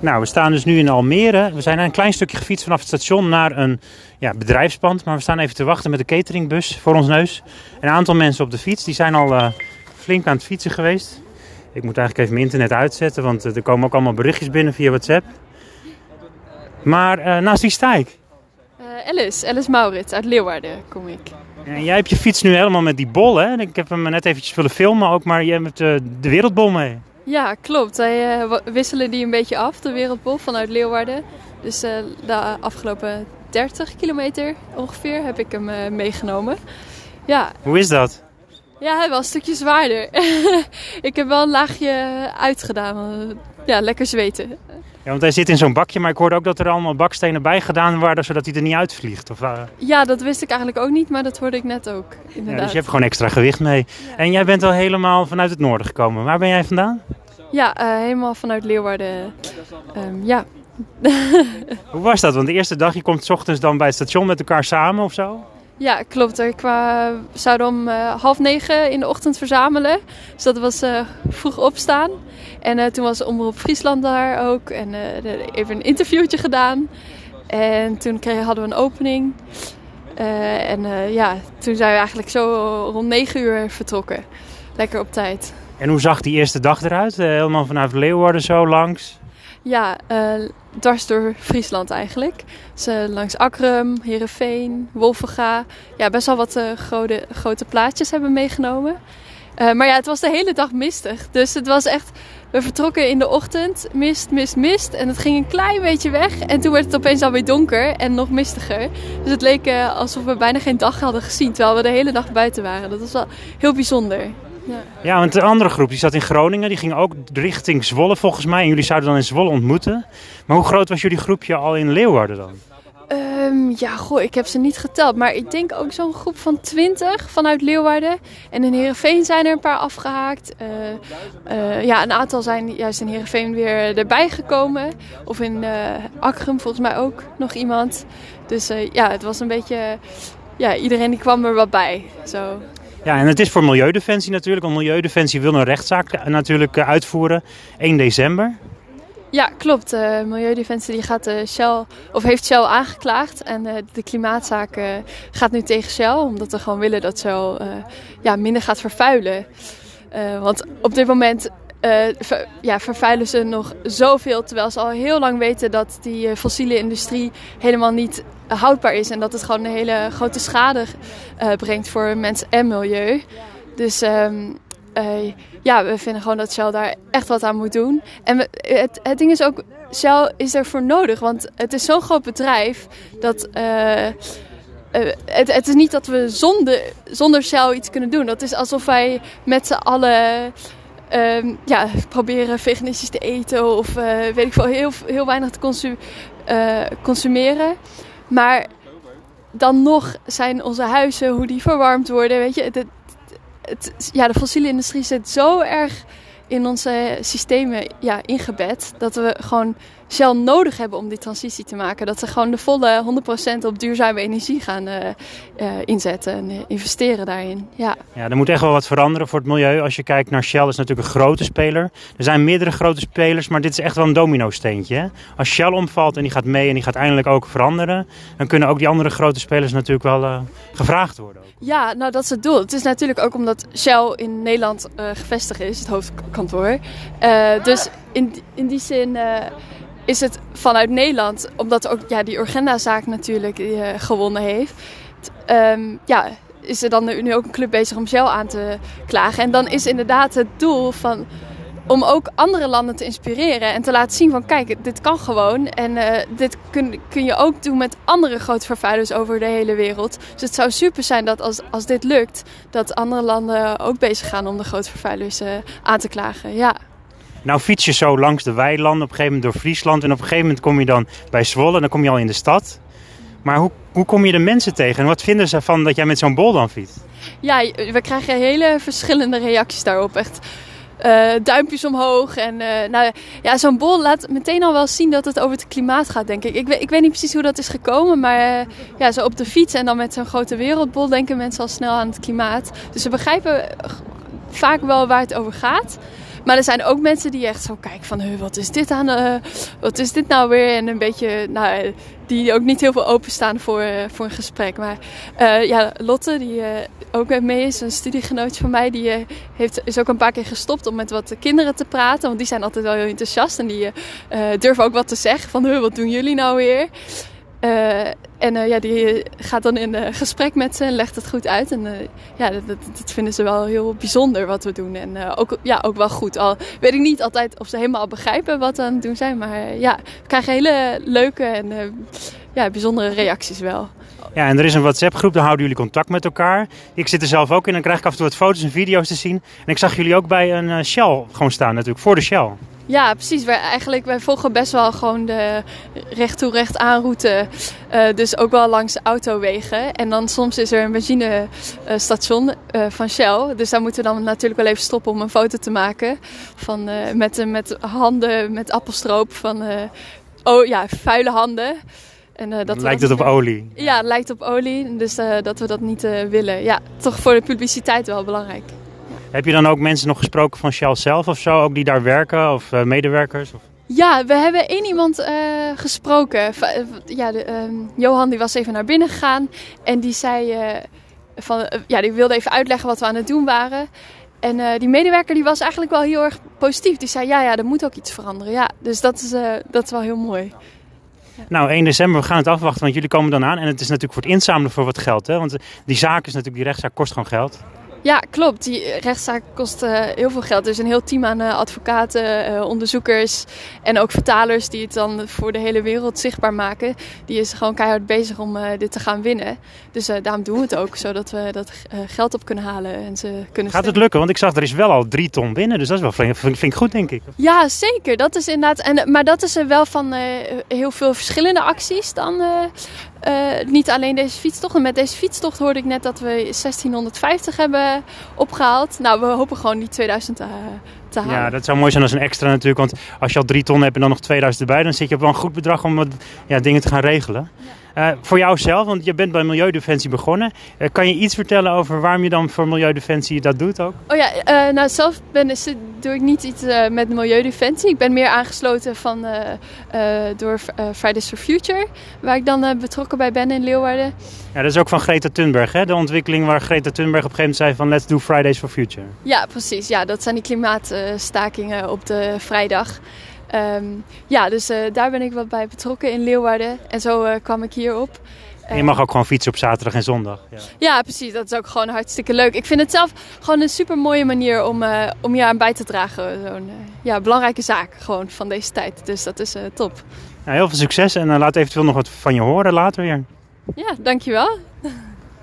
Nou, we staan dus nu in Almere. We zijn een klein stukje gefietst vanaf het station naar een ja, bedrijfspand. Maar we staan even te wachten met de cateringbus voor ons neus. Een aantal mensen op de fiets. Die zijn al uh, flink aan het fietsen geweest. Ik moet eigenlijk even mijn internet uitzetten, want er komen ook allemaal berichtjes binnen via WhatsApp. Maar uh, naast wie sta ik? Uh, Alice, Alice Maurits uit Leeuwarden kom ik. En jij hebt je fiets nu helemaal met die bol, hè? Ik heb hem net eventjes willen filmen ook, maar jij hebt de wereldbol mee. Ja, klopt. Wij uh, wisselen die een beetje af, de wereldbol vanuit Leeuwarden. Dus uh, de afgelopen 30 kilometer ongeveer heb ik hem meegenomen. Ja. Hoe is dat? Ja, hij was een stukje zwaarder. ik heb wel een laagje uitgedaan. Ja, lekker zweten. Ja, want hij zit in zo'n bakje, maar ik hoorde ook dat er allemaal bakstenen bij gedaan waren, zodat hij er niet uitvliegt. Of, uh... Ja, dat wist ik eigenlijk ook niet, maar dat hoorde ik net ook. Inderdaad. Ja, dus je hebt gewoon extra gewicht mee. Ja. En jij bent al helemaal vanuit het noorden gekomen. Waar ben jij vandaan? Ja, uh, helemaal vanuit Leeuwarden. Um, ja. Hoe was dat? Want de eerste dag, je komt s ochtends dan bij het station met elkaar samen of zo? Ja, klopt. Ik zouden om uh, half negen in de ochtend verzamelen. Dus dat was uh, vroeg opstaan. En toen was Omroep Friesland daar ook. En even een interviewtje gedaan. En toen kreeg, hadden we een opening. en ja, toen zijn we eigenlijk zo rond negen uur vertrokken. Lekker op tijd. En hoe zag die eerste dag eruit? helemaal vanuit Leeuwarden zo langs? Ja, uh, dwars door Friesland eigenlijk. Dus, langs Akrum, Heerenveen, Wolvenga. Ja, best wel wat uh, grote, grote plaatjes hebben meegenomen. maar ja, het was de hele dag mistig. Dus het was echt... We vertrokken in de ochtend, mist, mist, mist. En het ging een klein beetje weg. En toen werd het opeens alweer donker en nog mistiger. Dus het leek alsof we bijna geen dag hadden gezien. Terwijl we de hele dag buiten waren. Dat was wel heel bijzonder. Ja. ja, want de andere groep die zat in Groningen. Die ging ook richting Zwolle volgens mij. En jullie zouden dan in Zwolle ontmoeten. Maar hoe groot was jullie groepje al in Leeuwarden dan? Um, ja, goh, ik heb ze niet geteld. Maar ik denk ook zo'n groep van 20 vanuit Leeuwarden. En in Heerenveen zijn er een paar afgehaakt. Uh, uh, ja, een aantal zijn juist in Heerenveen weer erbij gekomen. Of in uh, Akrum volgens mij ook nog iemand. Dus ja, het was een beetje... Ja, iedereen die kwam er wat bij. Zo. Ja, en het is voor Milieudefensie natuurlijk. Want Milieudefensie wil een rechtszaak natuurlijk uitvoeren 1 december. Ja, klopt. Uh, Milieudefensie die gaat, Shell, of heeft Shell aangeklaagd. En de klimaatzaak gaat nu tegen Shell. Omdat we gewoon willen dat Shell ja, minder gaat vervuilen. want op dit moment ver, ja, vervuilen ze nog zoveel. Terwijl ze al heel lang weten dat die fossiele industrie helemaal niet houdbaar is. En dat het gewoon een hele grote schade brengt voor mens en milieu. Dus... Uh, ja, we vinden gewoon dat Shell daar echt wat aan moet doen. En het, het ding is ook, Shell is ervoor nodig. Want het is zo'n groot bedrijf dat... Het, het, is niet dat we zonder, zonder Shell iets kunnen doen. Dat is alsof wij met z'n allen um, ja, proberen veganistisch te eten. Of weet ik veel, heel, heel weinig te consum, consumeren. Maar dan nog zijn onze huizen, hoe die verwarmd worden. Weet je, het, het, ja, de fossiele industrie zit zo erg in onze systemen ja, ingebed dat we gewoon Shell nodig hebben om die transitie te maken. Dat ze gewoon de volle 100% op duurzame energie gaan uh, uh, inzetten en uh, investeren daarin. Ja. ja, er moet echt wel wat veranderen voor het milieu. Als je kijkt naar Shell, is natuurlijk een grote speler. Er zijn meerdere grote spelers, maar dit is echt wel een domino-steentje. Hè? Als Shell omvalt en die gaat mee en die gaat eindelijk ook veranderen, dan kunnen ook die andere grote spelers natuurlijk wel gevraagd worden. Ook. Ja, nou dat is het doel. Het is natuurlijk ook omdat Shell in Nederland gevestigd is, het hoofdkantoor. dus in, in die zin is het vanuit Nederland, omdat ook ja, die Urgenda-zaak natuurlijk uh, gewonnen heeft, um, ja, is er dan nu ook een club bezig om Shell aan te klagen. En dan is inderdaad het doel van om ook andere landen te inspireren en te laten zien van kijk, dit kan gewoon. En uh, dit kun, kun je ook doen met andere grote vervuilers over de hele wereld. Dus het zou super zijn dat als, als dit lukt, dat andere landen ook bezig gaan om de grote vervuilers uh, aan te klagen. Ja. Nou fiets je zo langs de weilanden, op een gegeven moment door Friesland. En op een gegeven moment kom je dan bij Zwolle, dan kom je al in de stad. Maar hoe, hoe kom je de mensen tegen en wat vinden ze van dat jij met zo'n bol dan fietst? Ja, we krijgen hele verschillende reacties daarop. Echt uh, duimpjes omhoog. En uh, nou, ja, zo'n bol laat meteen al wel zien dat het over het klimaat gaat, denk ik. Ik weet, ik weet niet precies hoe dat is gekomen, maar uh, ja, zo op de fiets en dan met zo'n grote wereldbol denken mensen al snel aan het klimaat. Dus ze begrijpen vaak wel waar het over gaat. Maar er zijn ook mensen die echt zo kijken van... "Huh, wat is dit aan... eh, wat is dit nou weer? En een beetje... Nou, eh, die ook niet heel veel openstaan voor, eh, voor een gesprek. Maar ja, Lotte, die ook mee is, een studiegenootje van mij... die heeft, is ook een paar keer gestopt om met wat kinderen te praten. Want die zijn altijd wel heel enthousiast. En die durven ook wat te zeggen van... "Huh, wat doen jullie nou weer? Eh, en eh, ja, die gaat dan in eh, gesprek met ze en legt het goed uit. En eh, ja, dat, dat, vinden ze wel heel bijzonder wat we doen. En eh, ook, ja, ook wel goed. Al weet ik niet altijd of ze helemaal begrijpen wat we aan het doen zijn. Maar eh, ja, we krijgen hele leuke en eh, ja, bijzondere reacties wel. Ja, en er is een WhatsApp-groep, daar houden jullie contact met elkaar. Ik zit er zelf ook in, dan krijg ik af en toe wat foto's en video's te zien. En ik zag jullie ook bij een eh, Shell gewoon staan natuurlijk, voor de Shell. Ja, precies. Wij, eigenlijk, wij volgen best wel gewoon de recht toe recht aan route. Eh, dus ook wel langs autowegen. En dan soms is er een benzinestation eh van Shell. Dus daar moeten we dan natuurlijk wel even stoppen om een foto te maken. Van, met, met handen met appelstroop. Van, oh ja, vuile handen. En, eh, dat Lijkt het op olie. Ja, het lijkt op olie. Dus eh, dat we dat niet eh, willen. Ja, toch voor de publiciteit wel belangrijk. Heb je dan ook mensen nog gesproken van Shell zelf of zo, ook die daar werken of medewerkers? Of? Ja, we hebben één iemand gesproken. Ja, de, ehm, Johan die was even naar binnen gegaan en die zei van, ja, die wilde even uitleggen wat we aan het doen waren. En die medewerker die was eigenlijk wel heel erg positief. Die zei ja, ja, er moet ook iets veranderen. Ja, dus dat is, dat is wel heel mooi. Nou, 1 december, we gaan het afwachten, want jullie komen dan aan. En het is natuurlijk voor het inzamelen voor wat geld, hè? Want die zaak is natuurlijk, die rechtszaak kost gewoon geld. Ja, klopt. Die rechtszaak kost eh, heel veel geld. Er is een heel team aan eh, advocaten, eh, onderzoekers en ook vertalers die het dan voor de hele wereld zichtbaar maken. Die is gewoon keihard bezig om dit te gaan winnen. Dus daarom doen we het ook, zodat we dat geld op kunnen halen en ze kunnen Gaat het lukken? Want ik zag, er is wel al drie ton binnen, dus dat is wel flink, vind, vind ik goed, denk ik. Ja, zeker. Dat is inderdaad. En, maar dat is er wel van heel veel verschillende acties dan. Eh, niet alleen deze fietstocht. En met deze fietstocht hoorde ik net dat we 1650 hebben opgehaald. Nou, we hopen gewoon die 2000 te, te. Ja, dat zou mooi zijn als een extra natuurlijk. Want als je al drie ton hebt en dan nog 2000 erbij, dan zit je op wel een goed bedrag om wat ja, dingen te gaan regelen. Eh, voor jou zelf, want je bent bij Milieudefensie begonnen. Eh, kan je iets vertellen over waarom je dan voor Milieudefensie dat doet ook? Oh ja, eh, nou zelf ben, doe ik niet iets met Milieudefensie. Ik ben meer aangesloten van, door Fridays for Future, waar ik dan betrokken bij ben in Leeuwarden. Ja, dat is ook van Greta Thunberg, hè? De ontwikkeling waar Greta Thunberg op een gegeven moment zei van let's do Fridays for Future. Ja, precies. Ja, dat zijn die klimaatstakingen op de vrijdag. Ehm, ja, dus eh, daar ben ik wat bij betrokken in Leeuwarden. En zo eh, kwam ik hierop. En je mag ook gewoon fietsen op zaterdag en zondag. Ja. Ja, precies. Dat is ook gewoon hartstikke leuk. Ik vind het zelf gewoon een super mooie manier om, eh, om hier aan bij te dragen. Zo'n ja, belangrijke zaak gewoon van deze tijd. Dus dat is top. Nou, heel veel succes en laat eventueel nog wat van je horen later weer. Ja, dankjewel.